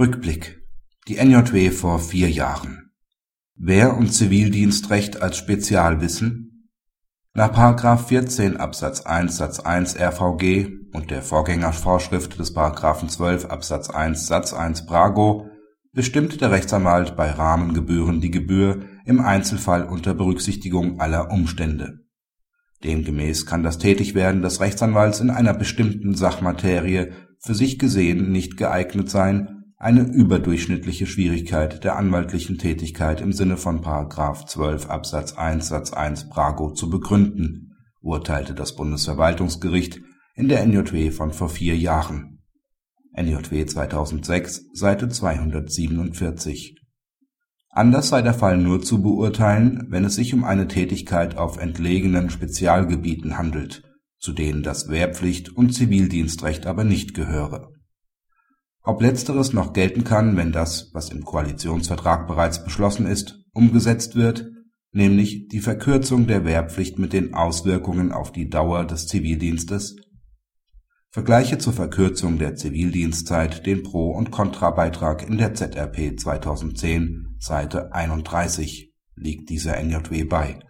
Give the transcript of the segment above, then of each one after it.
Rückblick. Die NJW vor vier Jahren. Wehr- und Zivildienstrecht als Spezialwissen? Nach § 14 Absatz 1 Satz 1 RVG und der Vorgängervorschrift des § 12 Absatz 1 Satz 1 BRAGO bestimmt der Rechtsanwalt bei Rahmengebühren die Gebühr im Einzelfall unter Berücksichtigung aller Umstände. Demgemäß kann das Tätigwerden des Rechtsanwalts in einer bestimmten Sachmaterie für sich gesehen nicht geeignet sein eine überdurchschnittliche Schwierigkeit der anwaltlichen Tätigkeit im Sinne von § 12 Absatz 1 Satz 1 Brago zu begründen, urteilte das Bundesverwaltungsgericht in der NJW von vor vier Jahren (NJW 2006, Seite 247). Anders sei der Fall nur zu beurteilen, wenn es sich um eine Tätigkeit auf entlegenen Spezialgebieten handelt, zu denen das Wehrpflicht und Zivildienstrecht aber nicht gehöre ob letzteres noch gelten kann, wenn das, was im Koalitionsvertrag bereits beschlossen ist, umgesetzt wird, nämlich die Verkürzung der Wehrpflicht mit den Auswirkungen auf die Dauer des Zivildienstes Vergleiche zur Verkürzung der Zivildienstzeit den Pro und Kontrabeitrag in der ZRP 2010, Seite 31 liegt dieser NJW bei.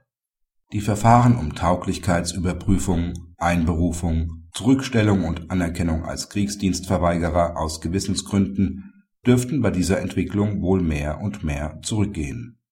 Die Verfahren um Tauglichkeitsüberprüfung, Einberufung Zurückstellung und Anerkennung als Kriegsdienstverweigerer aus Gewissensgründen dürften bei dieser Entwicklung wohl mehr und mehr zurückgehen